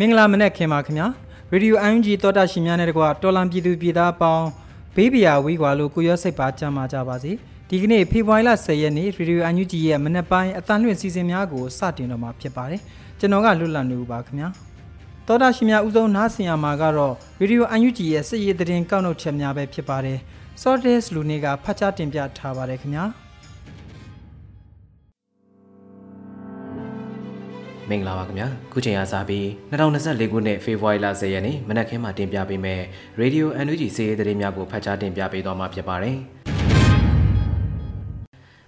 မင်္ဂလာမနက်ခင်ပါခင်ဗျာရေဒီယို UNG တောတာရှင်များနဲ့တကွာတော်လံပြည်သူပြည်သားပေါင်းဘေးပရာဝီကွာလို့ကိုရောစိတ်ပါကြမ်းပါကြပါစေဒီကနေ့ဖေဖော်ဝါရီလ10ရက်နေ့ရေဒီယို UNG ရဲ့မနက်ပိုင်းအတန်လွင့်စီစဉ်များကိုစတင်တော့မှာဖြစ်ပါတယ်ကျွန်တော်ကလွတ်လပ်နေဦးပါခင်ဗျာတောတာရှင်များဥဆုံးနားဆင်ရမှာကတော့ရေဒီယို UNG ရဲ့စစ်ရေးသတင်းကောက်နှုတ်ချက်များပဲဖြစ်ပါတယ် Sordes လူနေကဖတ်ကြားတင်ပြထားပါတယ်ခင်ဗျာ မင်္ဂလာပါခင်ဗျာခုချိန်အားစပြီး2024ခုနှစ်ဖေဖော်ဝါရီလ10ရက်နေ့မနက်ခင်းမှာတင်ပြပေးမယ်ရေဒီယို NUG စီးရီးသတင်းများကိုဖတ်ကြားတင်ပြပေးသွားမှာဖြစ်ပါတယ်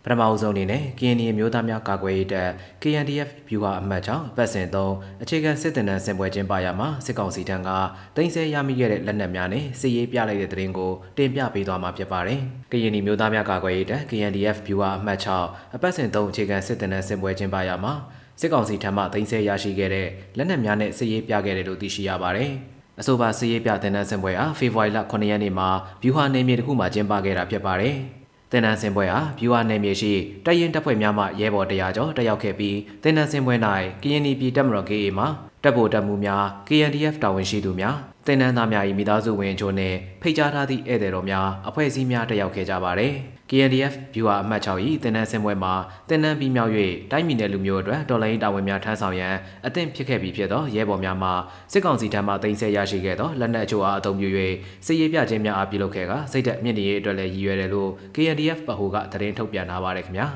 ပထမအဆုံးအနေနဲ့ KNY မျိုးသားများကာကွယ်ရေးတပ် KNDF ဗျူဟာအမှတ်6ပတ်စဉ်3အခြေခံစစ်တပ်နန်းစင်ပွဲကျင်းပရာမှာစစ်ကောင်စီထံကတင်ဆက်ရမိခဲ့တဲ့လက်နက်များနဲ့စစ်ရေးပြလိုက်တဲ့သတင်းကိုတင်ပြပေးသွားမှာဖြစ်ပါတယ်။ KNY မျိုးသားများကာကွယ်ရေးတပ် KNDF ဗျူဟာအမှတ်6အပတ်စဉ်3အခြေခံစစ်တပ်နန်းစင်ပွဲကျင်းပရာမှာ စစ်ကောင်စီထံမှသိမ်းဆည်းရရှိခဲ့တဲ့လက်နက်များနဲ့စစ်ရေးပြခဲ့တယ်လို့သိရှိရပါတယ်။အဆိုပါစစ်ရေးပြတင်နန်းစင်ပွဲဟာဖေဖော်ဝါရီလ9ရက်နေ့မှာဗျူဟာနယ်မြေတစ်ခုမှာကျင်းပခဲ့တာဖြစ်ပါတယ်။တင်နန်းစင်ပွဲဟာဗျူဟာနယ်မြေရှိတပ်ရင်တပ်ဖွဲ့များမှရဲဘော်တရားကျော်တက်ရောက်ခဲ့ပြီးတင်နန်းစင်ပွဲ၌ကရင်ပြည်တပ်မတော် KA မှတပ်ဗိုလ်တပ်မှုများ KNDF တာဝန်ရှိသူများတင်နန်းသားများ၏မိသားစုဝင်ချို့နှင့်ဖိတ်ကြားထားသည့်ဧည့်သည်တော်များအဖွဲ့အစည်းများတက်ရောက်ခဲ့ကြပါသည်။ KNDF ဗျူဟာအမှတ်6၏တင်နန်းစင်ပွဲမှာတင်နန်းပြီးမြောက်၍တိုင်းပြည်နယ်လူမျိုးအတွက်ဒေါ်လာရင်းတာဝန်များထမ်းဆောင်ရန်အသင့်ဖြစ်ခဲ့ပြီးဖြစ်သောရဲဘော်များမှစစ်ကောင်စီထံမှတင်ဆက်ရရှိခဲ့သောလက်နက်အချို့အားအသုံးပြု၍စစ်ရေးပြခြင်းများအားပြုလုပ်ခဲ့ကစိတ်သက်မြင့်တည်ရေးအတွက်လည်းရည်ရွယ်တယ်လို့ KNDF ဗဟိုကသတင်းထုတ်ပြန်ထားပါတယ်ခင်ဗျာ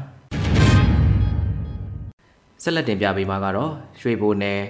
ဆက်လက်တင်ပြပေးမှာကတော့ရွှေဘိုနယ်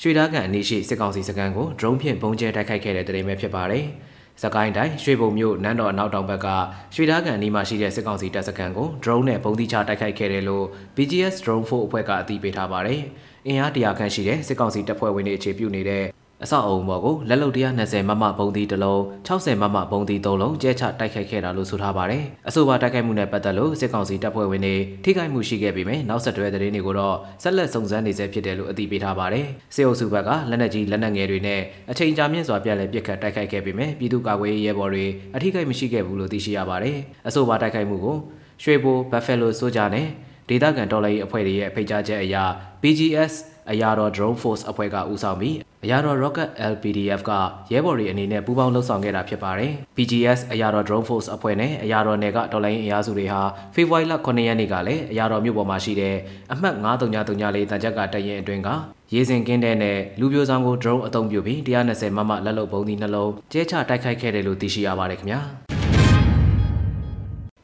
ရွှေသားကန်အနီးရှိစစ်ကောင်စီစခန်းကို drone ဖြင့်ပုံကျဲတိုက်ခိုက်ခဲ့တဲ့တဲ့ရင်ပဲဖြစ်ပါတယ်။ စကိုင်းတိုင်းရွှေဘုံမြို့နန်းတော်အနောက်တောင်ဘက်ကရွှေသားကန်နီးမှာရှိတဲ့စစ်ကောင်စီတပ်စခန်းကို drone နဲ့ပုံသီးချတိုက်ခိုက်ခဲ့တယ်လို့ BGS Drone 4အဖွဲ့ကအသိပေးထားပါတယ်။အင်အားတရာခန့်ရှိတဲ့စစ်ကောင်စီတပ်ဖွဲ့ဝင်တွေအခြေပြုနေတဲ့ အဆောက်အုံပေါ်ကိုလက်လုံ120မမဘုံသီးတစ်လုံး60မမဘုံသီး3လုံးကျဲချတိုက်ခိုက်ခဲ့တာလို့ဆိုထားပါတယ်။အဆိုပါတိုက်ခိုက်မှုနဲ့ပတ်သက်လို့စစ်ကောင်စီတပ်ဖွဲ့ဝင်တွေထိခိုက်မှုရှိခဲ့ပေမဲ့နောက်ဆက်တွဲသတင်းတွေကိုတော့ဆက်လက်စုံစမ်းနေဆဲဖြစ်တယ်လို့အသိပေးထားပါတယ်။စစ်အုပ်စုဘက်ကလက်နက်ကြီးလက်နက်ငယ်တွေနဲ့အချိန်ကြာမြင့်စွာပြက်လက်ပစ်ခတ်တိုက်ခိုက်ခဲ့ပေမဲ့ပြည်သူ့ကာကွယ်ရေးရဲဘော်တွေအထိခိုက်မရှိခဲ့ဘူးလို့သိရှိရပါတယ်။အဆိုပါတိုက်ခိုက်မှုကိုရွှေဘိုဘတ်ဖယ်လိုဆိုကြနဲ့ဒေသခံတော်လှန်ရေးအဖွဲ့တွေရဲ့ဖိတ်ကြားချက်အရ BGS အရာတော် Drone Force အဖွဲ့ကဦးဆောင်ပြီး အရာတော် Rocket LPDF ကရဲဘော်တွေအနေနဲ့ပူးပေါင်းလှုပ်ဆောင်ခဲ့တာဖြစ်ပါတယ်။ BGS အရာတော် Drone Force အဖွဲ့နဲ့အရာတော်နယ်ကတော်လိုင်းအင်အားစုတွေဟာဖေဖော်ဝါရီလ9ရက်နေ့ကလည်းအရာတော်မြို့ပေါ်မှာရှိတဲ့အမှတ်9334တန်ချက်ကတရင်အတွင်းကရေစင်ကင်းတဲ့နဲ့လူပြိုဆောင်ကို drone အသုံးပြုပြီး120မမလက်လုံပုံးသီးနှလုံးကျဲချတိုက်ခိုက်ခဲ့တယ်လို့သိရှိရပါတယ်ခင်ဗျာ။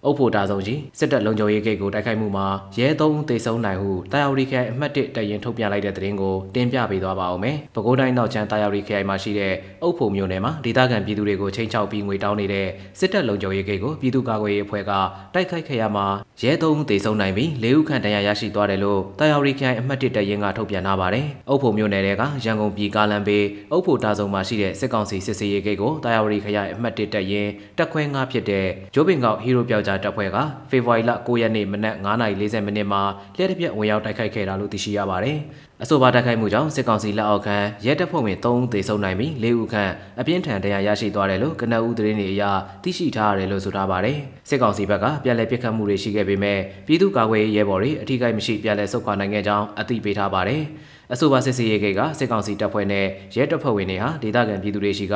အုပ်ဖို့တာဆုံးကြီးစစ်တပ်လုံခြုံရေးဂိတ်ကိုတိုက်ခိုက်မှုမှာရဲသုံးဦးသေဆုံးနိုင်ဟုတာယာဝတီခရိုင်အမှတ်1တရင်ထုတ်ပြန်လိုက်တဲ့သတင်းကိုတင်ပြပေးသွားပါအောင်မယ်။ပဲခူးတိုင်းနောက်ချမ်းတာယာဝတီခရိုင်မှာရှိတဲ့အုပ်ဖို့မြို့နယ်မှာဒေသခံပြည်သူတွေကိုချိန်ချောက်ပြီးငွေတောင်းနေတဲ့စစ်တပ်လုံခြုံရေးဂိတ်ကိုပြည်သူ့ကာကွယ်ရေးအဖွဲ့ကတိုက်ခိုက်ခဲ့ရမှာရဲသုံးဦးသေဆုံးနိုင်ပြီး၄ဦးခန့်ဒဏ်ရာရရှိသွားတယ်လို့တာယာဝတီခရိုင်အမှတ်1တရင်ကထုတ်ပြန်ထားပါတယ်။အုပ်ဖို့မြို့နယ်တွေကရန်ကုန်ပြည်ကားလမ်းဘေးအုပ်ဖို့တာဆုံးမှာရှိတဲ့စစ်ကောင်စီစစ်စေးရေးဂိတ်ကိုတာယာဝတီခရိုင်အမှတ်1တရင်တက်ခွဲငါဖြစ်တဲ့ဂျိုးပင်ကောက်ဟီရိုပြောက်ကြားတပ်ဖွဲ့ကဖေဖော်ဝါရီလ9ရက်နေ့မနက်9:40မိနစ်မှာလျှက်တစ်ပြက်ဝင်ရောက်တိုက်ခိုက်ခဲ့တာလို့သိရှိရပါတယ်။အဆိုပါတိုက်ခိုက်မှုကြောင့်စစ်ကောင်စီလက်အောက်ခံရဲတပ်ဖွဲ့ဝင်3ဦးသေဆုံးနိုင်ပြီး4ဦးခန့်အပြင်းထန်ဒဏ်ရာရရှိသွားတယ်လို့ကနအူးသတင်းတွေအရသိရှိထားရတယ်လို့ဆိုထားပါတယ်။စစ်ကောင်စီဘက်ကပြန်လည်ပစ်ခတ်မှုတွေရှိခဲ့ပေမဲ့ပြည်သူ့ကာကွယ်ရေးရဲဘော်တွေအထူးကိမရှိပြန်လည်ဆုတ်ခွာနိုင်ခဲ့ကြောင်းအသိပေးထားပါတယ်။ အဆိုပါစစ်စီရေးဂိတ်ကစစ်ကောင်စီတပ်ဖွဲ့နဲ့ရဲတပ်ဖွဲ့ဝင်တွေဟာဒေသခံပြည်သူတွေရှိက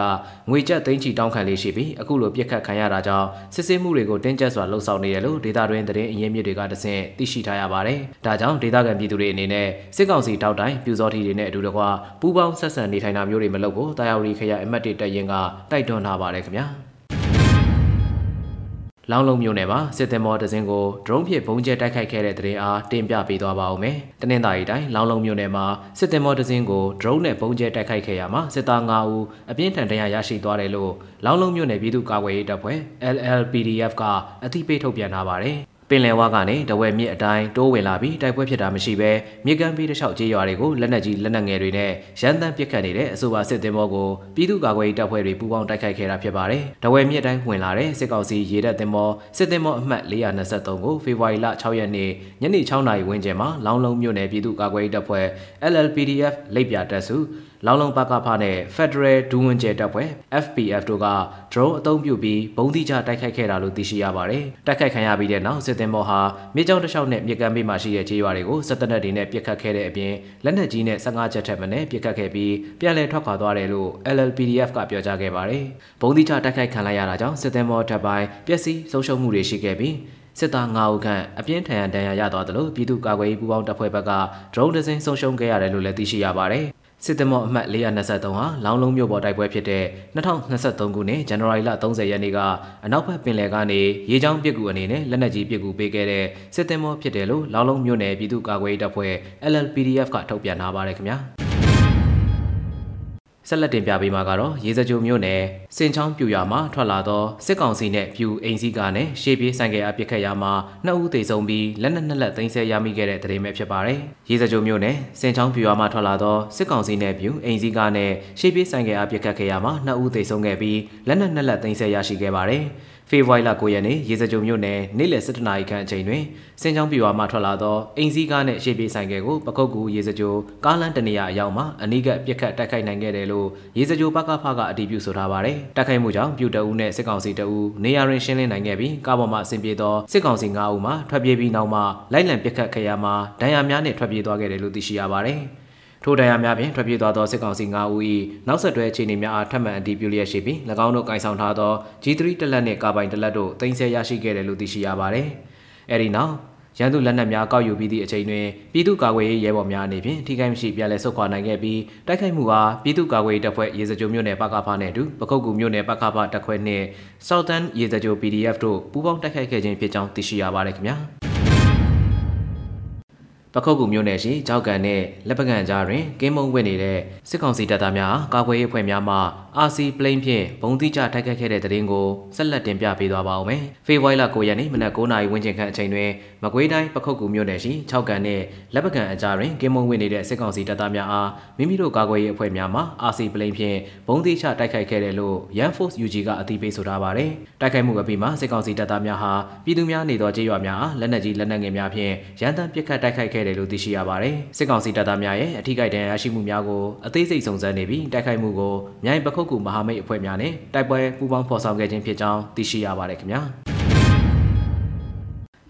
ငွေကျပ်သိန်းချီတောင်းခံလေးရှိပြီးအခုလိုပြစ်ခတ်ခံရတာကြောင့်စစ်ဆေးမှုတွေကိုတင်းကျပ်စွာလှုံ့ဆော်နေတယ်လို့ဒေသတွင်းသတင်းအရင်းမြစ်တွေကတဆင့်သိရှိထားရပါတယ်။ဒါကြောင့်ဒေသခံပြည်သူတွေအနေနဲ့စစ်ကောင်စီတောက်တိုင်းပြူစောထီတွေနဲ့အတူတကွပူးပေါင်းဆက်ဆံနေထိုင်တာမျိုးတွေမလုပ်ဖို့တာယာဝတီခရိုင်အမတ်တွေတက်ရင်ကတိုက်တွန်းထားပါတယ်ခင်ဗျာ။ လောင်းလုံးမြို့နယ်မှာစစ်သည်မော်တစင်းကို drone ဖြင့်ဘုံကျဲတိုက်ခိုက်ခဲ့တဲ့တဲ့ရင်အားတင်ပြပေးသွားပါဦးမယ်။တနင်္သာရီတိုင်းလောင်းလုံးမြို့နယ်မှာစစ်သည်မော်တစင်းကို drone နဲ့ဘုံကျဲတိုက်ခိုက်ခဲ့ရမှာစစ်သား9ဦးအပြင်းထန်ဒဏ်ရာရရှိသွားတယ်လို့လောင်းလုံးမြို့နယ်ပြည်သူ့ကာကွယ်ရေးတပ်ဖွဲ့ LLPDF ကအသိပေးထုတ်ပြန်ထားပါတယ်။ ပင်လယ်ဝါကနေတဝဲမြစ်အတိုင်းတိုးဝင်လာပြီးတိုက်ပွဲဖြစ်တာမရှိဘဲမြေကမ်းပြီးတစ်လျှောက်ကြေးရွာတွေကိုလက်နက်ကြီးလက်နက်ငယ်တွေနဲ့ရန်တမ်းပစ်ခတ်နေတဲ့အဆိုပါစစ်သည်မောကိုပြည်သူ့ကာကွယ်ရေးတပ်ဖွဲ့တွေပူးပေါင်းတိုက်ခိုက်ခဲ့တာဖြစ်ပါတယ်။တဝဲမြစ်တိုင်းဝင်လာတဲ့စစ်ကောင်စီရေတပ်သင်္ဘောစစ်သင်္ဘောအမှတ်423ကိုဖေဖော်ဝါရီလ6ရက်နေ့ညနေ6နာရီဝန်းကျင်မှာလောင်းလုံးမြို့နယ်ပြည်သူ့ကာကွယ်ရေးတပ်ဖွဲ့ LLPDF လိပ်ပြတပ်စုလောင်းလုံးပကဖနဲ့ Federal ဒူးဝင်းကျဲတပ်ဖွဲ့ FPF တို့က drone အသုံးပြုပြီးဘုံတိကျတိုက်ခိုက်ခဲ့တာလို့သိရှိရပါတယ်။တိုက်ခိုက်ခံရပြီးတဲ့နောက်စစ်သည်မောဟာမြေကြောင်းတစ်လျှောက်နဲ့မြေကမ်းဘေးမှာရှိတဲ့ခြေရွာတွေကိုစစ်တပ်တွေနဲ့ပစ်ခတ်ခဲ့တဲ့အပြင်လက်နက်ကြီးနဲ့15ချက်ထက်မနည်းပစ်ခတ်ခဲ့ပြီးပြန်လည်ထွက်ခွာသွားတယ်လို့ LLPDF ကပြောကြားခဲ့ပါတယ်။ဘုံတိကျတိုက်ခိုက်ခံလိုက်ရတာကြောင့်စစ်သည်မောထပ်ပိုင်းပျက်စီးဆုံးရှုံးမှုတွေရှိခဲ့ပြီးစစ်သား9ဦးခန့်အပြင်းထန်ဒဏ်ရာရသွားတယ်လို့ပြည်သူ့ကာကွယ်ရေးပူးပေါင်းတပ်ဖွဲ့ဘက်က drone ဒဇင်းဆုံးရှုံးခဲ့ရတယ်လို့လည်းသိရှိရပါတယ်။ စစ်တမော့အမှတ်423ဟာလောင်းလုံးမြို့ပေါ်တိုက်ပွဲဖြစ်တဲ့2023ခုနှစ်ဇန်နဝါရီလ30ရက်နေ့ကအနောက်ဘက်ပင်လယ်ကနေရေကြောင်းပစ်ကူအနေနဲ့လက်နက်ကြီးပစ်ကူပေးခဲ့တဲ့စစ်တမော့ဖြစ်တယ်လို့လောင်းလုံးမြို့နယ်ပြည်သူ့ကာကွယ်ရေးတပ်ဖွဲ့ LLPDF ကထုတ်ပြန်ထားပါတယ်ခင်ဗျာ။ ဆက်လက်တင်ပြပေးမှာကတော့ရေစကြိုမျိုးနယ်စင်ချောင်းပြူရွာမှာထွက်လာသောစစ်ကောင်စီနဲ့ပြူအိမ်စီးကားနဲ့ရှေ့ပြေးဆိုင်ကယ်အပစ်ခတ်ရာမှာနှစ်ဦးသေဆုံးပြီးလက်နက်နှစ်လက်သိမ်းဆည်းရမိခဲ့တဲ့တဲ့ရင်ပဲဖြစ်ပါတယ်။ရေစကြိုမျိုးနယ်စင်ချောင်းပြူရွာမှာထွက်လာသောစစ်ကောင်စီနဲ့ပြူအိမ်စီးကားနဲ့ရှေ့ပြေးဆိုင်ကယ်အပစ်ခတ်ခဲ့ရာမှာနှစ်ဦးသေဆုံးခဲ့ပြီးလက်နက်နှစ်လက်သိမ်းဆည်းရရှိခဲ့ပါတယ်။ ဖေဖော်ဝါရီလ9ရက်နေ့ရေစကြုံမြို့နယ်နေ့လယ်7:00နာရီခန့်အချိန်တွင်စင်ချောင်းပြွာမှထွက်လာသောအင်စည်းကားနှင့်ရှေ့ပြေးဆိုင်ကယ်ကိုပခုတ်ကူရေစကြိုကားလမ်းတနေရအရောက်မှာအနီးကပ်ပြစ်ခတ်တိုက်ခိုက်နိုင်ခဲ့တယ်လို့ရေစကြိုပကဖကအတည်ပြုဆိုထားပါတယ်။တိုက်ခိုက်မှုကြောင့်ပြူတအူးနဲ့စစ်ကောင်စီတအူးနေရာတွင်ရှင်းလင်းနိုင်ခဲ့ပြီးကားပေါ်မှဆင်ပြေသောစစ်ကောင်စီ9ဦးမှထွက်ပြေးပြီးနောက်မှလိုက်လံပြစ်ခတ်ခဲ့ရမှာဒဏ်ရာများနဲ့ထွက်ပြေးသွားခဲ့တယ်လို့သိရှိရပါတယ်။ ထိုတရားများဖြင့်ထွက်ပြေးသွားသောစစ်ကောင်စီ9ဦး၏နောက်ဆက်တွဲအခြေအနေများအားထပ်မံအတည်ပြုလျက်ရှိပြီး၎င်းတို့ကင်ဆောင်ထားသော G3 တလက်နှင့်ကာပိုင်တလက်တို့တင်ဆက်ရရှိခဲ့တယ်လို့သိရှိရပါသည်။အဲဒီနောက်ရန်သူလက်နက်များကောက်ယူပြီးသည့်အချိန်တွင်ပြည်သူ့ကာကွယ်ရေးရဲဘော်များအနေဖြင့်ထိခိုက်မရှိပြန်လည်ဆုတ်ခွာနိုင်ခဲ့ပြီးတိုက်ခိုက်မှုအားပြည်သူ့ကာကွယ်ရေးတပ်ဖွဲ့ရေစကြိုမြို့နယ်ပကဖနှင့်အတူပခုတ်ကူမြို့နယ်ပကဖတပ်ခွဲနှင့် Southern ရေစကြို PDF တို့ပူးပေါင်းတိုက်ခိုက်ခဲ့ခြင်းဖြစ်ကြောင်းသိရှိရပါတယ်ခင်ဗျာ။ ပခုတ်ကူမြို့နယ်ရှိကြောက်ကန်နဲ့လက်ပကံကြားတွင်ကင်းမုံဝင်နေတဲ့စစ်ကောင်စီတပ်သားများကာကွယ်ရေးအဖွဲ့များမှ RC plane ဖြင့်ဘုံတိကျတိုက်ခတ်ခဲ့တဲ့တဲ့ရင်ကိုဆက်လက်တင်ပြပေးသွားပါဦးမယ်။ဖေဖော်ဝါရီလ9ရက်နေ့မနက်9:00နာရီဝန်းကျင်ခန့်အချိန်တွင်မကွေးတိုင်းပခုတ်ကူမြို့နယ်ရှိကြောက်ကန်နဲ့လက်ပကံအကြားတွင်ကင်းမုံဝင်နေတဲ့စစ်ကောင်စီတပ်သားများအားမိမိတို့ကာကွယ်ရေးအဖွဲ့များမှ RC plane ဖြင့်ဘုံတိကျတိုက်ခိုက်ခဲ့တယ်လို့ Yan Force UG ကအသိပေးဆိုထားပါတယ်။တိုက်ခိုက်မှုအပြီးမှာစစ်ကောင်စီတပ်သားများဟာပြည်သူများနေသောကြေးရွာများအားလက်နက်ကြီးလက်နက်ငယ်များဖြင့်ရန်တမ်းပစ်ခတ်တိုက်ခိုက်ခဲ့တယ်လို့သိရှိရပါတယ်။စစ်ကောင်စီတပ်သားများရဲ့အထိကိဒဏ်ရာရှိမှုများကိုအသေးစိတ်စုံစမ်းနေပြီးတိုက်ခိုက်မှုကိုမြိုင်ပခုတ်ကူမဟာမိတ်အဖွဲ့များနဲ့တိုက်ပွဲပူးပေါင်းဖော်ဆောင်ခဲ့ခြင်းဖြစ်ကြောင်းသိရှိရပါတယ်ခင်ဗျာ။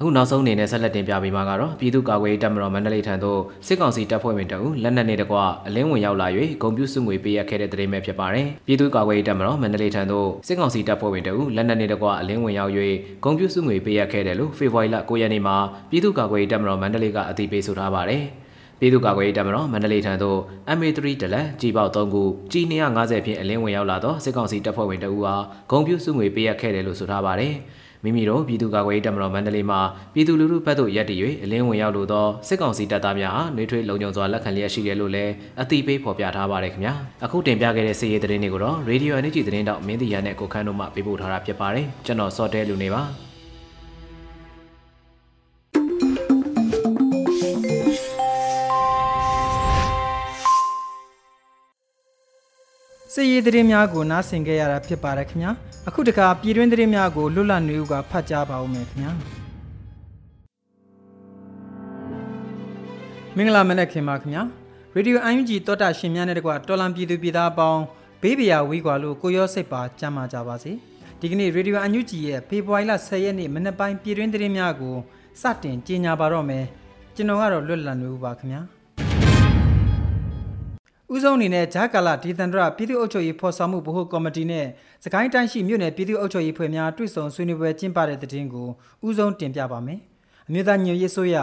အခုနောက်ဆုံးအနေနဲ့ဆက်လက်တင်ပြပေးမှာကတော့ပြည်သူ့ကာကွယ်ရေးတပ်မတော်မန္တလေးထံသို့စစ်ကောင်စီတပ်ဖွဲ့ဝင်တအုပ်လက်နက်နဲ့တကွအလင်းဝင်ရောက်လာ၍ဂုံပြူစုငွေပေးရခဲ့တဲ့တဲ့မဲ့ဖြစ်ပါတယ်။ပြည်သူ့ကာကွယ်ရေးတပ်မတော်မန္တလေးထံသို့စစ်ကောင်စီတပ်ဖွဲ့ဝင်တအုပ်လက်နက်နဲ့တကွအလင်းဝင်ရောက်၍ဂုံပြူစုငွေပေးရခဲ့တယ်လို့ဖေဖော်ဝါရီလ9ရက်နေ့မှာပြည်သူ့ကာကွယ်ရေးတပ်မတော်မန္တလေးကအသိပေးဆိုထားပါတယ်။ ပြည်သူ့ကာကွယ်ရေးတပ်မတော်မန္တလေးထံသို့ MA3 တလက်ကြီးပေါက်3ခုကြီး250ဖြင့်အလင်းဝင်ရောက်လာသောစစ်ကောင်စီတပ်ဖွဲ့ဝင်တအူအားဂုံပြူစုငွေပေးရခဲ့တယ်လို့ဆိုထားပါတယ်။မိမိတို့ပြည်သူ့ကာကွယ်ရေးတပ်မတော်မန္တလေးမှာပြည်သူလူထုဘက်သို့ရပ်တည်၍အလင်းဝင်ရောက်လိုသောစစ်ကောင်စီတပ်သားများဟာနှွေးထွေးလုံခြုံစွာလက်ခံလျက်ရှိတယ်လို့လည်းအသိပေးဖော်ပြထားပါတယ်ခင်ဗျာအခုတင်ပြခဲ့တဲ့စီးရီးသတင်းတွေကိုတော့ Radio Energy သတင်းတောက်မင်းတီရနဲ့ကိုခန်းတို့မှပေးပို့ထားတာဖြစ်ပါတယ်ကျွန်တော်စောတဲလူနေပါ စစ်ရေးသတင်းများကိုနားဆင်ကြရတာဖြစ်ပါတယ်ခင်ဗျာအခုတခါပြည်တွင်းသတင်းများကိုလွတ်လပ်နေဦးကဖတ်ကြားပါဦးမယ်ခင်ဗျာမင်္ဂလာမနက်ခင်ပါခင်ဗျာရေဒီယိုအန်ယူဂျီတောတာရှင်များနဲ့တကွတော်လံပြည်သူပြည်သားအပေါင်းဘေးပရာဝီကွာလို့ကိုရောစိတ်ပါကြမ်းမာကြပါစေဒီကနေ့ရေဒီယိုအန်ယူဂျီရဲ့ဖေဖော်ဝါရီလ10ရက်နေ့မနက်ပိုင်းပြည်တွင်းသတင်းများကိုစတင်ကြေညာပါတော့မယ်ကျွန်တော်ကတော့လွတ်လပ်နေဦးပါခင်ဗျာ ဦးဆုံးအနေနဲ့ဂျာကာလာဒီသန္တရပြည်သူ့အုပ်ချုပ်ရေးဖော်ဆောင်မှုဗဟိုကော်မတီနဲ့စကိုင်းတိုင်းရှိမြို့နယ်ပြည်သူ့အုပ်ချုပ်ရေးဖွဲ့များတွေ့ဆုံဆွေးနွေးပွဲကျင်းပတဲ့တဲ့တင်ကိုဦးဆုံးတင်ပြပါမယ်။အမျိုးသားညွရေးဆိုရ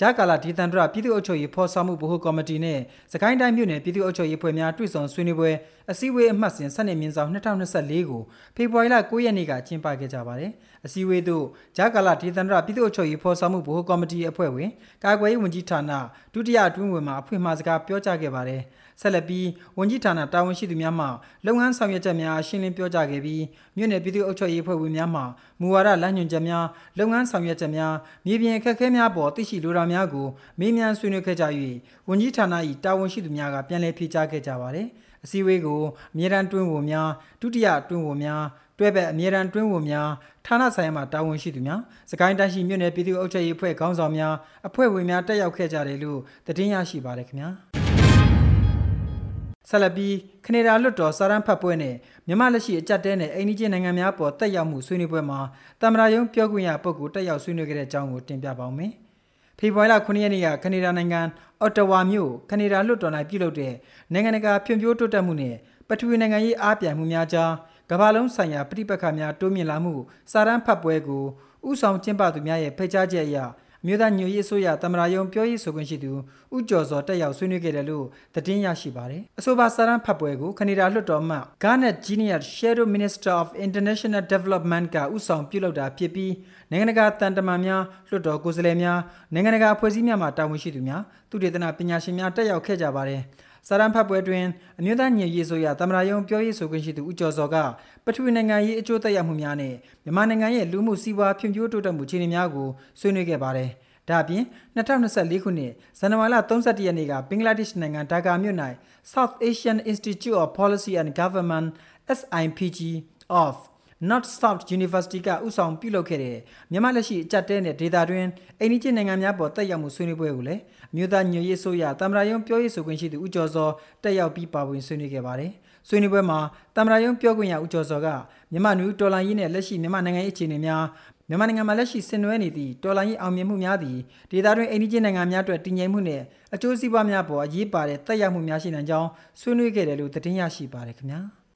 ဂျာကာလာဒီတန်တရပြည်သူ့အုပ်ချုပ်ရေးဖော်ဆောင်မှုဗဟိုကော်မတီနဲ့စကိုင်းတိုင်းမြို့နယ်ပြည်သူ့အုပ်ချုပ်ရေးဖွဲ့များတွေ့ဆုံဆွေးနွေးပွဲအစည်းအဝေးအမှတ်စဉ်ဆက်နေမြင့်ဆောင်2024ကိုဖေဖော်ဝါရီလ9ရက်နေ့ကကျင်းပခဲ့ကြပါတယ်။ အစည်းအဝေးသို့ဂျာကာလာဒီတန်တရပြည်သူ့အုပ်ချုပ်ရေးဖော်ဆောင်မှုဗဟိုကော်မတီအဖွဲ့ဝင်ကာကွယ်ရေးဝန်ကြီးဌာနဒုတိယအတွင်းဝင်မှအဖွင့်မှာစကားပြောကြားခဲ့ပါတယ်။ဆက်လက်ပြီးဝန်ကြီးဌာနတာဝန်ရှိသူများမှလုပ်ငန်းဆောင်ရွက်ချက်များရှင်းလင်းပြောကြားခဲ့ပြီးမြို့နယ်ပြည်သူ့အုပ်ချုပ်ရေးဖွဲ့ဝင်များမှမူဝါဒလမ်းညွှန်ချက်များလုပ်ငန်းဆောင်ရွက်ချက်များမြေပြင်အခက်အခဲများပေါ်သိရှိလိုတာများကိုမေးမြန်းဆွေးနွေးခဲ့ကြ၍ဝန်ကြီးဌာန၏တာဝန်ရှိသူများကပြန်လည်ဖြေကြားခဲ့ကြပါသည်အစည်းအဝေးကိုအမြဲတမ်းတွင်းဝင်များဒုတိယတွင်းဝင်များတွဲဘက်အမြဲတမ်းတွင်းဝင်များ ဌာနဆိုင်ရာမှတာဝန်ရှိသူများစကိုင်းတိုင်းရှိမြို့နယ်ပြည်သူ့အုပ်ချုပ်ရေးအဖွဲ့ခေါင်းဆောင်များအဖွဲ့ဝင်များတက်ရောက်ခဲ့ကြတယ်လို့သတင်းရရှိပါတယ်ခင်ဗျာဆက်လက်ပြီးကနေဒါလွတ်တော်စာရန်ဖတ်ပွဲနဲ့မြန်မာလက်ရှိအကြက်တဲနဲ့အိန္ဒိချင်းနိုင်ငံများပေါ်တက်ရောက်မှုဆွေးနွေးပွဲမှာတမရာယုံပြောခွင့်ရပုဂ္ဂိုလ်တက်ရောက်ဆွေးနွေးခဲ့တဲ့အကြောင်းကိုတင်ပြပါောင်းမယ်။ဖေဖော်ဝါရီလ9ရက်နေ့ကကနေဒါနိုင်ငံအော်တဝါမြို့ကနေဒါလွတ်တော်၌ပြုလုပ်တဲ့နိုင်ငံတကာဖြန့်ဖြိုးတိုးတက်မှုနဲ့ပထဝီနိုင်ငံရေးအားပြိုင်မှုများကြား ကမ္ဘာလုံးဆိုင်ရာပြည်ပခါများတိုးမြင့်လာမှုစာရန်ဖတ်ပွဲကိုဥဆောင်ကျင်းပသူများရဲ့ဖိတ်ကြားချက်အရမြို့သားညွေရေးဆိုရသမရာယုံပြောရေးဆိုခွင့်ရှိသူဥကျော်စောတက်ရောက်ဆွေးနွေးခဲ့တယ်လို့သတင်းရရှိပါတယ်။အဆိုပါစာရန်ဖတ်ပွဲကိုကနေဒါလွှတ်တော်မှ Garnet Genius Shadow Minister of International Development ကဥဆောင်ပြုလုပ်တာဖြစ်ပြီးနိုင်ငံတကာတန်တမန်များလွှတ်တော်ကိုယ်စားလှယ်များနိုင်ငံတကာအဖွဲ့အစည်းများမှတာဝန်ရှိသူများသူတေသနပညာရှင်များတက်ရောက်ခဲ့ကြပါတယ်။ စာရန်ဖတ်ပွဲတွင်အမျိုးသားညီရေးဆိုရသမရာယုံပြောရေးဆိုခွင့်ရှိသူဦးကျော်စောကပထဝီနိုင်ငံရေးအကျိုးသက်ရောက်မှုများနဲ့မြန်မာနိုင်ငံရဲ့လူမှုစီးပွားဖွံ့ဖြိုးတိုးတက်မှုအခြေအနေများကိုဆွေးနွေးခဲ့ပါတယ်။ဒါ့အပြင်2024ခုနှစ်ဇန်နဝါရီလ31ရက်နေ့ကဘင်္ဂလားဒေ့ရှ်နိုင်ငံဒါကာမြို့၌ South Asian Institute of Policy and Government SIPG of North South University ကဥဆောင်ပြုလုပ်ခဲ့တဲ့မြန်မာလက်ရှိအကြက်တဲနဲ့ဒေတာတွင်အိန္ဒိချင်းနိုင်ငံများပေါ်တက်ရောက်မှုဆွေးနွေးပွဲကိုလည်းမြို့သားညွရေးဆိုရတမရာယုံပြောရေးဆိုခွင့်ရှိသူဦးကျော်စောတက်ရောက်ပြီးပါဝင်ဆွေးနွေးခဲ့ပါတယ်။ဆွေးနွေးပွဲမှာတမရာယုံပြောခွင့်ရဦးကျော်စောကမြန်မာနယူးတော်လိုင်းရေးနဲ့လက်ရှိမြန်မာနိုင်ငံရေးအခြေအနေများမြန်မာနိုင်ငံမှာလက်ရှိဆင်နွှဲနေသည့်တော်လိုင်းရေးအောင်မြင်မှုများသည်ဒေသတွင်းအိန္ဒိချင်းနိုင်ငံများအတွက်တည်ငြိမ်မှုနှင့်အကျိုးစီးပွားများပေါ်အရေးပါတဲ့တက်ရောက်မှုများရှိနိုင်ကြောင်းဆွေးနွေးခဲ့တယ်လို့သတင်းရရှိပါတယ်ခင်ဗျာ။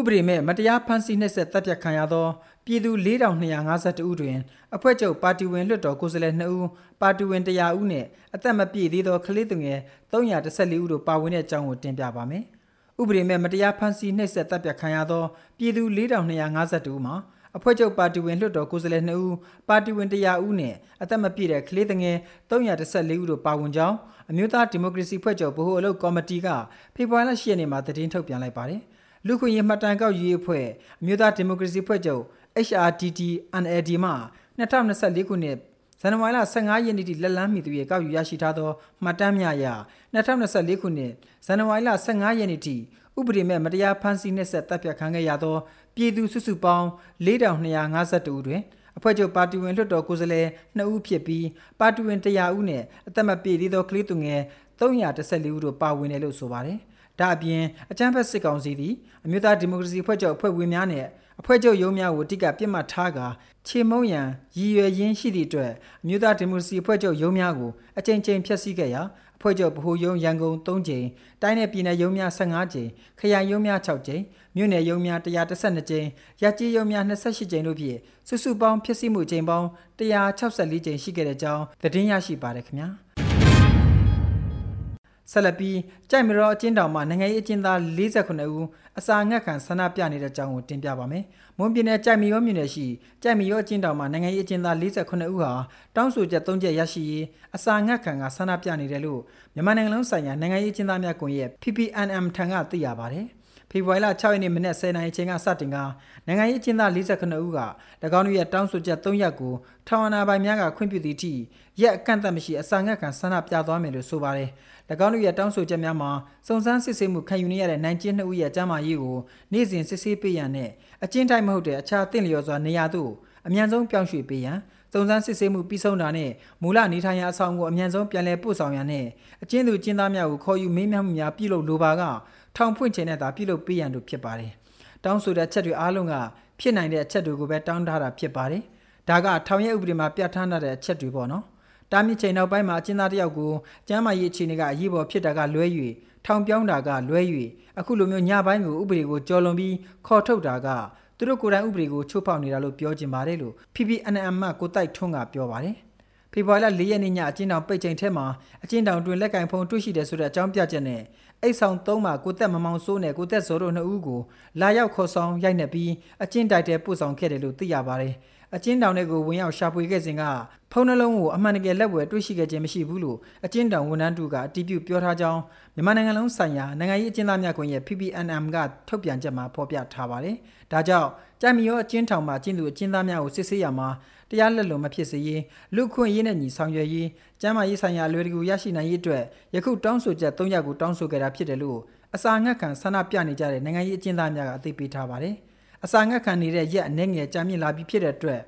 ဥပဒေမဲ့မတရားဖမ်းဆီးနှိပ်စက်တပ်ဖြတ်ခံရသောပြည်သူ4252ဦးတွင်အဖွဲ့ချုပ်ပါတီဝင်လွှတ်တော်ကိုယ်စားလှယ်2ဦးပါတီဝင်100ဦးနဲ့အသက်မပြည့်သေးသောကလေးသူငယ်314ဦးတို့ပါဝင်တဲ့အကြောင်းကိုတင်ပြပါမယ်။ဥပဒေမဲ့မတရားဖမ်းဆီးနှိပ်စက်တပ်ဖြတ်ခံရသောပြည်သူ4252ဦးမှာအဖွဲ့ချုပ်ပါတီဝင်လွှတ်တော်ကိုယ်စားလှယ်2ဦးပါတီဝင်100ဦးနဲ့အသက်မပြည့်တဲ့ကလေးငယ်314ဦးတို့ပါဝင်ကြောင်းအမျိုးသားဒီမိုကရေစီဖွဲ့ချုပ်ဗဟိုအလုပ်ကော်မတီကဖေဖော်ဝါရီလ10ရက်နေ့မှာသတင်းထုတ်ပြန်လိုက်ပါတယ်။ လူခွင့်ရေးမှတ်တမ်းကောက်ယူရေးအဖွဲ့အမျိုးသားဒီမိုကရေစီဖွဲ့ချုပ် HRDT NLD မှ2024ခုနှစ်ဇန်နဝါရီလ15ရက်နေ့ထိလက်လန်းမီသူရဲ့ကောက်ယူရရှိထားသောမှတ်တမ်းများအရ2024ခုနှစ်ဇန်နဝါရီလ15ရက်နေ့ထိဥပဒေမဲ့မတရားဖမ်းဆီးနှိပ်စက်တပ်ဖြတ်ခံခဲ့ရသောပြည်သူစုစုပေါင်း4252ဦးတွင်အဖွဲ့ချုပ်ပါတီဝင်လွှတ်တော်ကိုယ်စားလှယ်2ဦးဖြစ်ပြီးပါတီဝင်100ဦးနဲ့အသက်မပြည့်သေးသောကလေးသူငယ်314ဦးတို့ပါဝင်တယ်လို့ဆိုပါတယ် ဒါအပြင်အကြမ်းဖက်စစ်ကောင်စီသည်အမျိုးသားဒီမိုကရေစီအဖွဲ့ချုပ်အဖွဲ့ဝင်များနဲ့အဖွဲ့ချုပ်ရုံးများကိုတိကပြစ်မှတ်ထားကာခြေမုံရန်ရည်ရွယ်ရင်းရှိသည့်အတွက်အမျိုးသားဒီမိုကရေစီအဖွဲ့ချုပ်ရုံးများကိုအကြိမ်ကြိမ်ဖျက်ဆီးခဲ့ရာအဖွဲ့ချုပ်ဗဟိုရုံးရန်ကုန်3ကြိမ်တိုင်းနယ်ပြည်နယ်ရုံးများ15ကြိမ်ခရိုင်ရုံးများ6ကြိမ်မြို့နယ်ရုံးများ112ကြိမ်ရပ်ကျေးရုံးများ28ကြိမ်တို့ဖြင့်စုစုပေါင်းဖျက်ဆီးမှုကြိမ်ပေါင်း164ကြိမ်ရှိခဲ့တဲ့အကြောင်းသတင်းရရှိပါတယ်ခင်ဗျာ ဆက်လက်ပြီးကြိုက်မရောအချင်းတောင်မှနိုင်ငံရေးအချင်းသား48ဦးအစာငတ်ခံဆန္ဒပြနေတဲ့အကြောင်းကိုတင်ပြပါမယ်။မွန်ပြည်နယ်ကြိုက်မရောမြို့နယ်ရှိကြိုက်မရောအချင်းတောင်မှနိုင်ငံရေးအချင်းသား48ဦးဟာတောင်းဆိုချက်၃ချက်ရရှိရေးအစာငတ်ခံကဆန္ဒပြနေတယ်လို့မြန်မာနိုင်ငံလုံးဆိုင်ရာနိုင်ငံရေးအချင်းသားများကွန်ရက် PPNM ထံကသိရပါတယ်။ ဖေဖော်ဝါရီလ6ရက်နေ့မနက်10:00နာရီချိန်ကစတင်ကနိုင်ငံရေးအကျဉ်းသား48ဦးက၎င်းတို့ရဲ့တောင်းဆိုချက်3ရက်ကိုထောင်အနာပိုင်များကခွင့်ပြုသည့်အထိရက်အကန့်အသတ်မရှိအစာငတ်ခံဆန္ဒပြသွားမယ်လို့ဆိုပါတယ်။၎င်းတို့ရဲ့တောင်းဆိုချက်များမှာစုံစမ်းစစ်ဆေးမှုခံယူနေရတဲ့နိုင်ကျဉ်နှစ်ဦးရဲ့ကျန်းမာရေးကိုနေ့စဉ်စစ်ဆေးပေးရန်နဲ့အကျဉ်းတိုင်းမဟုတ်တဲ့အခြားတင့်လျော်စွာနေရာသို့အမြန်ဆုံးပြောင်းရွှေ့ပေးရန်စုံစမ်းစစ်ဆေးမှုပြီးဆုံးတာနဲ့မူလနေထိုင်ရာအဆောင်ကိုအမြန်ဆုံးပြန်လည်ပို့ဆောင်ရန်နဲ့အကျဉ်းသူကျဉ်းသားများကိုခေါ်ယူမေးမြန်းမှုများပြုလုပ်လိုပါက ထောင်ဖွင့်ခြင်းနဲ့သာပြုလုပ်ပေးရန်တို့ဖြစ်ပါတယ်။တောင်းဆိုတဲ့အချက်တွေအားလုံးကဖြစ်နိုင်တဲ့အချက်တွေကိုပဲတောင်းထားတာဖြစ်ပါတယ်။ဒါကထောင်ရဲ့ဥပဒေမှာပြဋ္ဌာန်းထားတဲ့အချက်တွေပေါ့နော်။တားမြစ်ချိန်နောက်ပိုင်းမှာအကျဉ်းသားတယောက်ကိုကျမ်းမာရေးအခြေအနေကအရေးပေါ်ဖြစ်တာကလွဲ၍ထောင်ပြောင်းတာကလွဲ၍အခုလိုမျိုးညပိုင်းကိုဥပဒေကိုကြော်လွန်ပြီးခေါ်ထုတ်တာကသူတို့ကိုယ်တိုင်ဥပဒေကိုချိုးဖောက်နေတာလို့ပြောချင်ပါတယ်လို့ PPNM မှကိုတိုက်ထွန်းကပြောပါတယ် ဖေဖော်ဝါရီလ၄ရက်နေ့ညအကျဉ်းထောင်ပိတ်ချိန်ထဲမှာအကျဉ်းထောင်တွင်လက်ကင်ဖုံတွေ့ရှိတယ်ဆိုတဲ့အကြောင်းပြချက်နဲ့အိတ်ဆောင်သုံးမှာကိုသက်မမောင်စိုးနဲ့ကိုသက်စောတို့နှစ်ဦးကိုလာရောက်ခေါ်ဆောင်ရိုက်နှက်ပြီးအကျဉ်းတိုက်တဲပို့ဆောင်ခဲ့တယ်လို့သိရပါတယ်။အကျဉ်းတောင်တွေကိုဝင်ရောက်ရှာဖွေခဲ့စဉ်ကဖုံးနှလုံးကိုအမှန်တကယ်လက်ဝယ်တွေ့ရှိခဲ့ခြင်းမရှိဘူးလို့အကျဉ်းတောင်ဝန်ထမ်းတို့ကအတည်ပြုပြောထားကြောင်းမြန်မာနိုင်ငံလုံးဆိုင်ရာနိုင်ငံရေးအကျဉ်းသားများကွန်ရက် PPNM ကထုတ်ပြန်ချက်မှာဖော်ပြထားပါတယ်။ဒါကြောင့်ကြံမီရောအကျဉ်းထောင်မှာကျင်းသူအကျဉ်းသားများကိုစစ်ဆေးရမှာ တရားလက်လွန်မဖြစ်စေရေးလူခွင့်ရေးနဲ့ညီဆောင်ရွက်ရေးကျမ်းမာရေးဆိုင်ရာလွယ်တကူရရှိနိုင်ရေးအတွက်ယခုတောင်းဆိုချက်၃ရပ်ကိုတောင်းဆိုခဲ့တာဖြစ်တယ်လို့အစာငတ်ခံဆန္ဒပြနေကြတဲ့နိုင်ငံရေးအကျဉ်းသားများကအသိပေးထားပါတယ်။အစာငတ်ခံနေတဲ့ရက်အနေငယ်ကြာမြင့်လာပြီးဖြစ်တဲ့အတွက်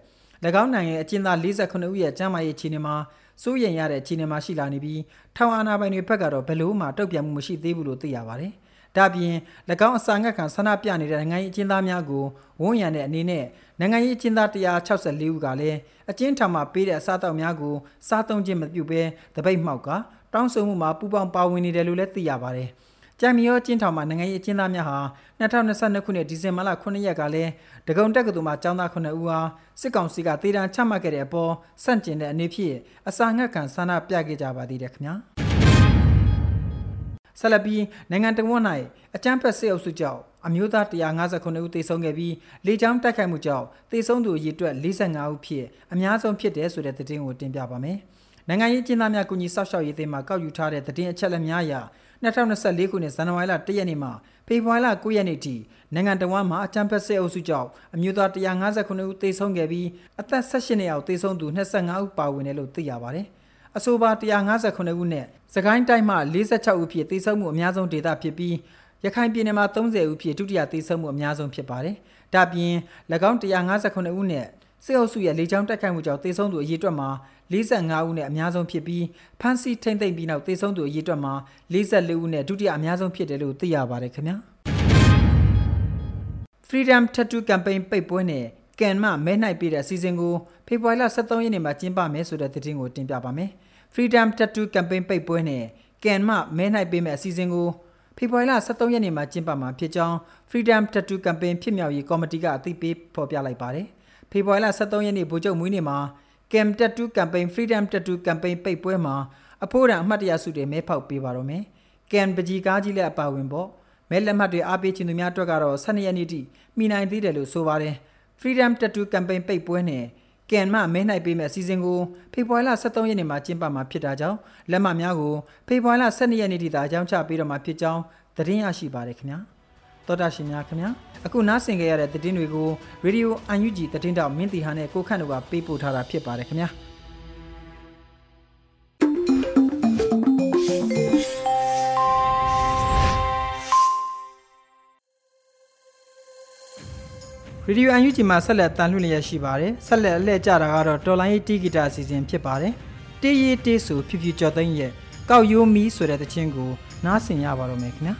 ၎င်းနိုင်ငံရဲ့အကျဉ်းသား48ဦးရဲ့ကျန်းမာရေးအခြေအနေမှာစိုးရိမ်ရတဲ့အခြေအနေမှာရှိလာနေပြီးထောင်အာဏာပိုင်တွေဘက်ကတော့ဘယ်လို့မှတုံ့ပြန်မှုမရှိသေးဘူးလို့သိရပါတယ်။ ဒါပြင်၎င်းအစာငတ်ခံဆန္ဒပြနေတဲ့နိုင်ငံရေးအကျဉ်းသားများကိုဝန်ရံတဲ့အနေနဲ့နိုင်ငံရေးအကျဉ်းသား164ဦးကလည်းအကျဉ်းထောင်မှာပေးတဲ့အစားအသောက်များကိုစားသုံးခြင်းမပြုဘဲတပိတ်မှောက်ကတောင်းဆိုမှုမှာပူပေါင်းပါဝင်နေတယ်လို့လည်းသိရပါတယ်။ကြံမီရောကျင်းထောင်မှာနိုင်ငံရေးအကျဉ်းသားများဟာ2022ခုနှစ်ဒီဇင်ဘာလ9ရက်ကလည်းဒဂုံတက္ကသိုလ်မှာကျောင်းသား9ဦးဟာစစ်ကောင်စီကတေတံချမှတ်ခဲ့တဲ့အပေါ်စန့်ကျင်တဲ့အနေဖြင့်အစာငတ်ခံဆန္ဒပြခဲ့ကြပါသေးတယ်ခင်ဗျာ ဆလပီနိုင်ငံတော်ဝန်၌အကြမ်းဖက်စစ်အုပ်စုကြောင့်အမျိုးသား159ဦးသေဆုံးခဲ့ပြီးလေကြောင်းတိုက်ခိုက်မှုကြောင့်သေဆုံးသူအရေအတွက်45ဦးဖြစ်အများဆုံးဖြစ်တယ်ဆိုတဲ့သတင်းကိုတင်ပြပါမယ်။နိုင်ငံရေးကျင်းသားများကူညီဆောက်ရှောက်ရေးအသင်းမှကောက်ယူထားတဲ့သတင်းအချက်အလက်များအရ2024ခုနှစ်ဇန်နဝါရီလ1ရက်နေ့မှဖေဖော်ဝါရီလ9ရက်နေ့ထိနိုင်ငံတော်ဝန်မှအကြံဖက်စစ်အုပ်စုကြောင့်အမျိုးသား159ဦးသေဆုံးခဲ့ပြီးအသက်18နှစ်အောက်သေဆုံးသူ25ဦးပါဝင်တယ်လို့သိရပါတယ်။ အဆိုပါ159ဦးနဲ့စကိုင်းတိုင်းမှ46ဦးဖြစ်သေဆုံးမှုအများဆုံးဒေသဖြစ်ပြီးရခိုင်ပြည်နယ်မှာ30ဦးဖြစ်ဒုတိယသေဆုံးမှုအများဆုံးဖြစ်ပါတယ်။ဒါပြင်၎င်း159ဦးနဲ့စစ်အုပ်စုရဲ့လေကြောင်းတိုက်ခိုက်မှုကြောင့်သေဆုံးသူအရေအတွက်မှာ45ဦးနဲ့အများဆုံးဖြစ်ပြီးဖမ်းဆီးထိမ့်သိမ့်ပြီးနောက်သေဆုံးသူအရေအတွက်မှာ44ဦးနဲ့ဒုတိယအများဆုံးဖြစ်တယ်လို့သိရပါတယ်ခင်ဗျာ Freedom Tattoo Campaign ပိတ်ပွဲနဲ့ ကန်မမဲနိုင်ပြတဲ့အစီအစဉ်ကိုဖေဖော်ဝါရီလ23ရက်နေ့မှာကျင်းပမယ်ဆိုတဲ့သတင်းကိုတင်ပြပါမယ် Freedom Tattoo Campaign ပိတ်ပွဲနဲ့ကန်မမဲနိုင်ပေးမယ့်အစီအစဉ်ကိုဖေဖော်ဝါရီလ23ရက်နေ့မှာကျင်းပမှာဖြစ်ကြောင်း Freedom Tattoo Campaign ဖြစ်မြောက်ရေးကော်မတီကအသိပေးဖော်ပြလိုက်ပါတယ်ဖေဖော်ဝါရီလ23ရက်နေ့ဗိုလ်ချုပ်မွေးနေ့မှာ Cam Tattoo Campaign Freedom Tattoo Campaign ပိတ်ပွဲမှာအဖိုးတန်အမှတ်တရဆုတွေမဲဖောက်ပေးပါတော့မယ်။ Cam ပကြီးကားကြီးလည်းအပါဝင်ပေါ့။မဲလက်မှတ်တွေအားပေးခြင်းသူများအတွက်ကတော့12ရက်နေ့ထိမိနိုင်သေးတယ်လို့ဆိုပါတယ်။ Freedom Tattoo Campaign ပိတ်ပွဲနဲ့ကန်မမဲနိုင်ပေးမဲ့အစီအစဉ်ကိုဖေဖော်ဝါရီလ23ရက်နေ့မှာကျင်းပမှာဖြစ်တာကြောင့်လက်မှတ်များကိုဖေဖော်ဝါရီလ12ရက်နေ့ထိသာအကြောင်းချပေးတော့မှာဖြစ်ကြောင်းသတင်းရရှိပါရခင်ဗျာ။တောတာရှင်များခင်ဗျာအခုနားဆင်ကြရတဲ့သတင်းတွေကို Radio UNG သတင်းတောက်မင်းတီဟာနဲ့ကိုခန့်တို့ကပေးပို့ထားတာဖြစ်ပါတယ်ခင်ဗျာ ရေဒီယိုအန်ယူဂျီမှာဆက်လက်တန်လှည့်လျက်ရှိပါတယ်ဆက်လက်အလှည့်ကြတာကတော့တော်လိုင်းတီဂီတာအစီအစဉ်ဖြစ်ပါတယ်တေးရီတေးဆိုဖြူဖြူကြော်သိန်းရဲ့ကောက်ရိုးမီဆိုတဲ့တခြင်းကိုနားဆင်ရပါတော့မယ်ခင်ဗျာ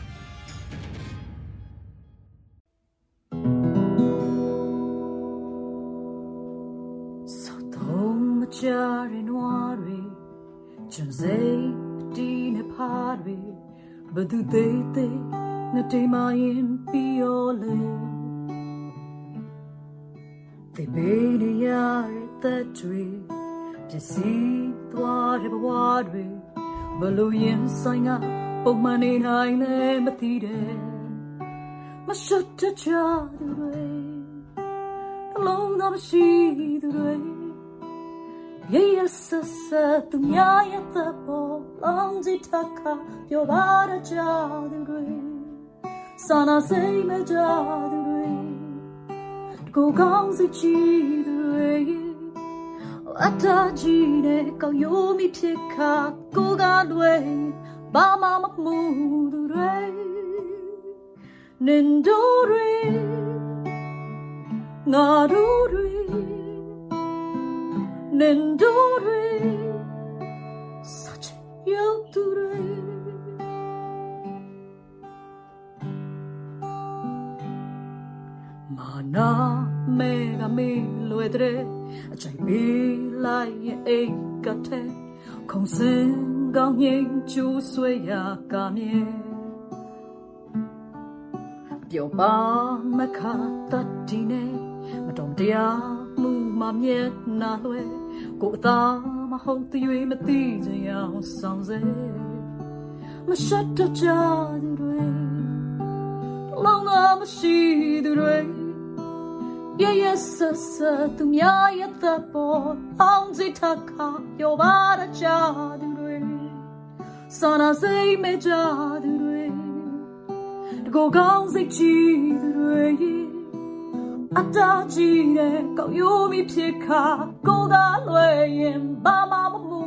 ကြားရနွားတွေချွန်စိတ်အတီးနဲ့ဖားတွေဘသူသေးသေးငတိမရင်ပြီး ရောလေဒီဘေးရရတဲ့တွေပစ္စည်းသွားတဲ့ဘဝတွေဘလို့ရင်ဆိုင်ကပုံမှန်နေနိုင်လဲမသိတယ်မရှတ်တချသူတွေလုံးသားမရှိသူတွေရေရ ဆဆသူများရဲ့သဘောလောင်စီထခါပြောပါရကြသူတွေစာ နာမေကမေလွယ်တဲ့အချိန်ပြီးလိုက်ရင်အိတ်ကတဲ့ခုံစင်ကောင်းငင်ကျူးဆွေရာကမြင်ပြောပါမခတတ်ဒီနေမတုံတရားမှုမမြဲနာလွယ်ကိုအသာမဟုတ်သေး၍မသိကြအောင်ဆောင်စေမရှက်တော့ကြသူတွေလောင်းသာမရှိသူတွေ ရဲ့သက်ပေါ်အောင်စိတ်ထခါပြောပါရကြသူတွေစာနာစိတ်မဲ့ကြသူတွေတကောကောင်းစိတ်ကြည့်သူတွေအတားကြီးတဲ့ကောက်ရိုးမိဖြစ်ခါကိုသာလွယ်ရင်ဘာမှမမှု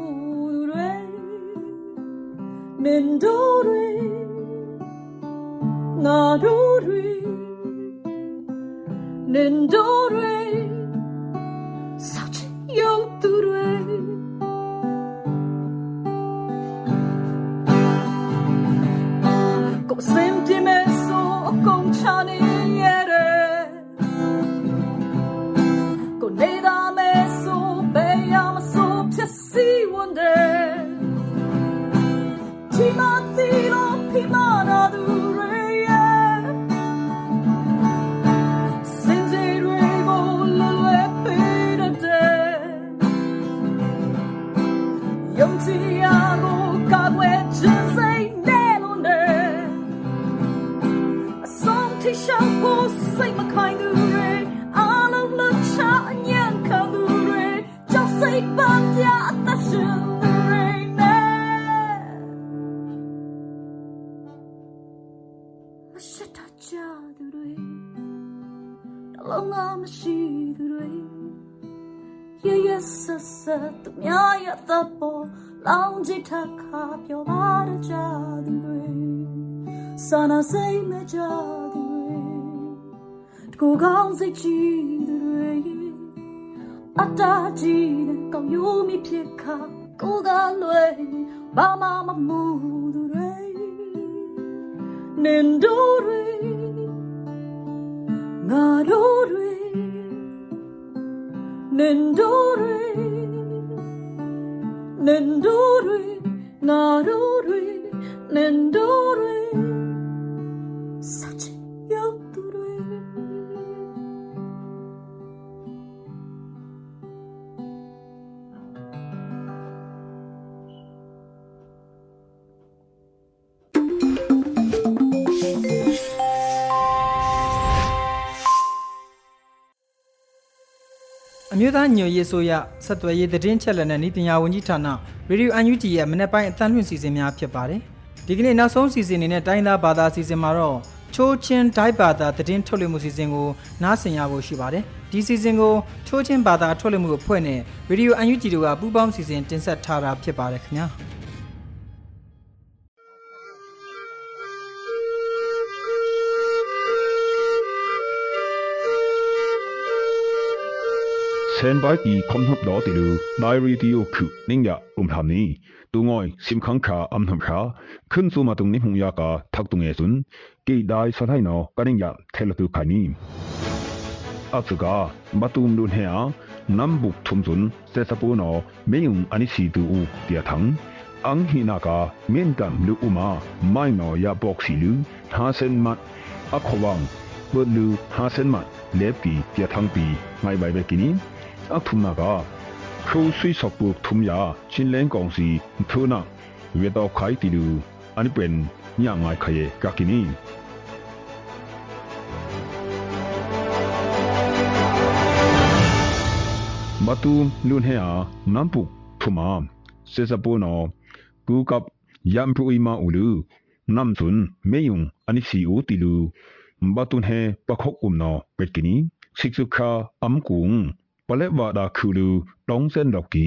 သူတွေ မင်းတို့တွေငါတို့တွေ Nendore Sauce Yoture Go sentime so con chane yere ဆက်ဆက်သူများရဲ့သက်ပေါ်လောင်ကြည့်ထခါပြောပါကြသူတွေစာနာစိတ်မကြသူတွေတကူကောင်းစိတ်ကြည့်သူတွေအတားကြီးနဲ့ကောင်းရိုးမိဖြစ်ခါကိုသာလွယ်ဘာမှမမှုသူတွေနင်တို့တွေ ငါတို့တွေ Nendore Nendore မျိုးသားညွေရေးဆိုရဆက်သွယ်ရေးသတင်းချက်လက်နဲ့ဤပညာဝန်ကြီးဌာနရေဒီယိုအန်ယူဂျီရဲ့မနေ့ပိုင်းအသံလွှင့်စီစဉ်များဖြစ်ပါတယ်။ဒီကနေ့နောက်ဆုံးစီစဉ်နေတဲ့တိုင်းသားဘာသာစီစဉ်မှာတော့ချိုးချင်းဒိုက်ဘာသာသတင်းထုတ်လွှင့်မှုစီစဉ်ကိုနားဆင်ရဖို့ရှိပါတယ်။ဒီစီစဉ်ကိုချိုးချင်းဘာသာထုတ်လွှင့်မှုအဖွဲ့နဲ့ရေဒီယိုအန်ယူဂျီတို့ကပူးပေါင်းစီစဉ်တင်ဆက်ထားတာဖြစ်ပါတယ်ခင်ဗျာ။ ten by e komnap do tilu nai radio khu ningya umham ni tungoi simkhang kha amnam kha khun su ma tung ni hung ya ka thak tung e sun ke dai sa nai no kaning ya thel tu kha ni atsuga matum lu ne ya nam buk thum sun se sa pu no meyum ani si tu u tia thang ang hina ka men kam lu uma mai no ya box si lu tha sen mat akhowang bu lu tha sen mat lepki tia thang pi ngai bai ba kini အထုမကခူဆွိစပုတ်ထုမယာချင်းလင်းကောင်စီထုနာဝေတော့ခိုင်တီလူအနိပွင့်ညမိုင်ခရေကကိနီမတူလွန်ဟဲအားနမ်ပုထုမာစေစပိုနောကူကပ်ယမ်ပူအီမာဦးလူနမ်စွန်းမေယုံအနိစီဦးတီလူဘတ်တွန်ဟဲပခောက်ကုမနောပက်ကီနီစစ်စုခာအမ်ကုံ ပလက်ဝါဒါခူလူတောင်းစန်တော့ကီ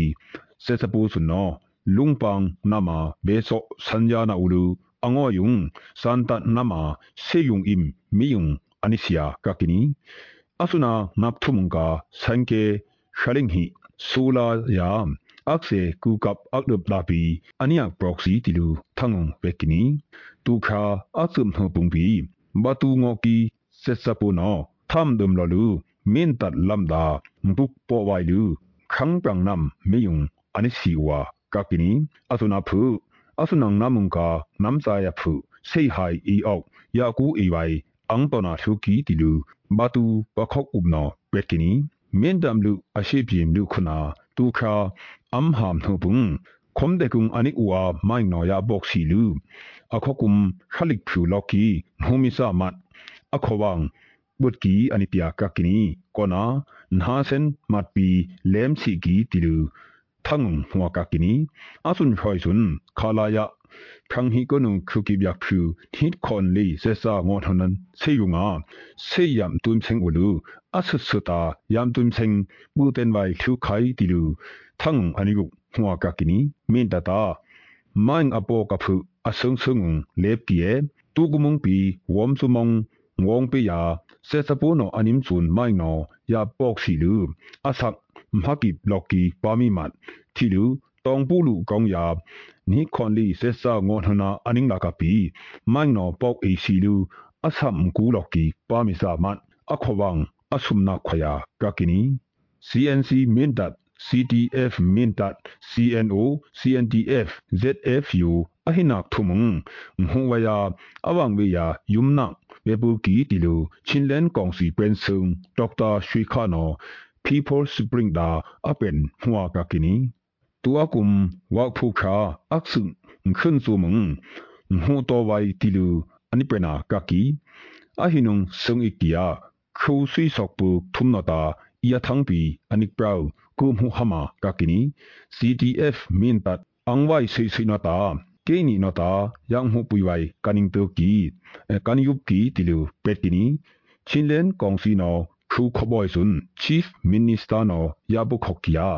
စေစပူစွနောลุงปังนามาเบโซสัญญานาอูลูอังอยุงสันตันนามาเซยุงอิมมิยุงอานิสยากากินีอาสุนานับทุมุงกาสังเกชลิงฮีสูลายามอักเซกูกับอักลบลาปีอันยาปรอกซีติลูทังงเวกินีตูคาอักซุมหปุงปีบาตูงอกีเซสะปูนอทำดมลลู မင်းတတ်လမ်ဒါဘုပပေါ်ဝိုင်လူခန်းပန်းနမ်မေယုံအနိစီဝါ kakini asuna phu asunang namung ka namsa ya phu sei hai i ok ya ku i bai ang tona thu ki ti lu batu pakhok upno petkini min dam lu ashi pim lu khuna tu kha am ham thu bung khom de kung ani uwa mai no ya bok si lu akhokum khalik phu loki humi sa mat akhowang บุตกี อันิปยากากินีกอนานาเซนมัดปีเลมสิกีติลูทั้งหัวกากินีอาสุนพอยสุนคาลายะทั้งฮิกนุคุกิบยักพูทิดคอนลีเซซางอทนันเซยุงาเซยามตุมเซงอุลูอาสุสุตายามตุมเซงบูเตนไวทุไคติลูทั้งอันิกุหัวกากินีมินตาตาမိုင်းအပေါ်ကဖုအဆုံဆုံလေပြေတူကမုံပီဝမ်စုမုံငုံပီယာ စေစပူနောအနိမ်ဇွန်မိုင်နောယာပေါက်စီလူအဆက်မဟာကိဘလော့ကီပါမီမတ်တီလူတောင်ပူလူကောင်းယာနိခွန်လီစေဆာငေါထနာအနင်းလာကပီမိုင်နောပေါက်အေစီလူအဆမ်ကူလော့ကီပါမီစာမတ်အခွ ဝံအဆုမနာခွယာကကီနီ CNC မင်ဒတ် CTF mintat CNO CNTF ZFU ahinak thumung mhuwaya awangweya yumnak webu ki tilu chinlen kongsi pensung dr shrikhano people spring da apen hwa ka kini tuakum wa phukha aksu khun sumung mhu to wai tilu anipena ka ki ahinung sung ikia khu sui sokpu thumna ta iya thangpi anik prau kum hu hama ka kini CDF min tat angwai sei sei na ta ke ni no ta yang hu pui wai kaning to ki kan yup ki tilu pet kini chinlen kong si no khu khoboi sun chief minister no yabu khokya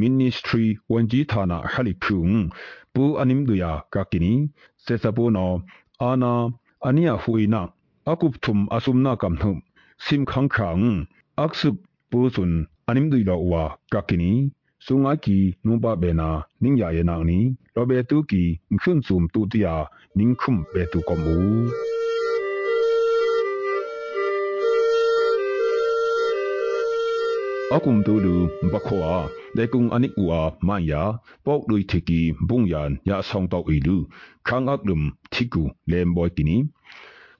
ministry wanji thana hali phung pu anim duya ka kini se sabu no ana ania huina akup thum asumna kam thum sim khang khang aksup ပူဆွန်အနိမ်ဒူလောဝါကကနီစုံငါကီနုံပဘေနာနင်းရယေနာနီလောဘေတူကီမခွန်းစုံတူတယာနင်းခုမ်ဘေတူကမူအကုံတူလူဘခွာဒေကုံအနိကူအာမန်ယာပေါက်လူတီကီဘုံယန်ယာဆောင်တောက်အီလူခန်းအကလုံတီကူလေမ်ဘွိုတီနီ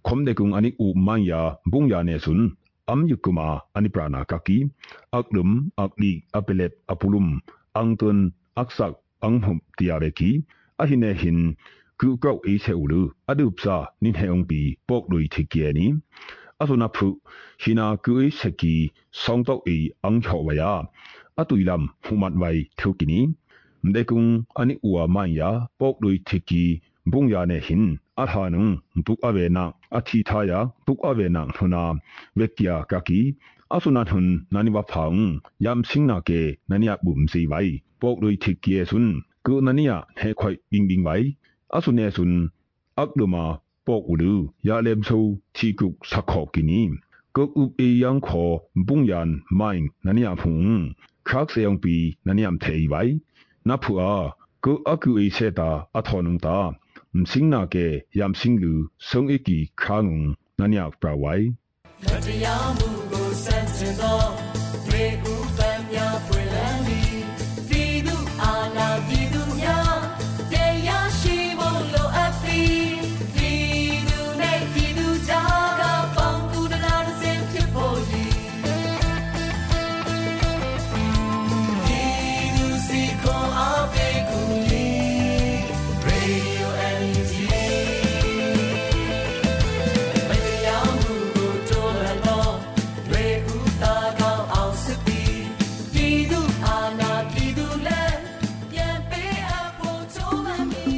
ခ ොම් ဒေကုံအနိကူမန်ယာဘုံယာနေဆွန်း am yukuma ani prana kaki aklum akli apelep apulum angtun aksak anghum tiareki ahine hin ku kau e se ulu adupsa nin heong pi pok lui thikiani asuna phu hina ku e seki songtok e ang chawaya atuilam humat wai thukini mdekung ani uwa บุงยาเนหินอาทานุงบุกอเวนาอาทิทายาบุกอเวนาทุนาเวกยากากีอาสุนาทุนนันิวับพังยามสิงนาเกนันิยาบุมสีไว้ปอกโดยทิกเกสุนกูนันิยาเฮคอยบิงบิงไว้อาสุเนสุนอักลมาปอกอุลูยาเลมซูทีกุกสักขอกินีก็อุบเอยังขอบุงยานไม่นันิยาพุงคักเสียงปีนันิยามเทไว้นับผัวก็อักอุเอเซตาอัทอนุงตา 記卡ငနညာပရဝိုင်တရားမှုကိုစန့်ကျင်သော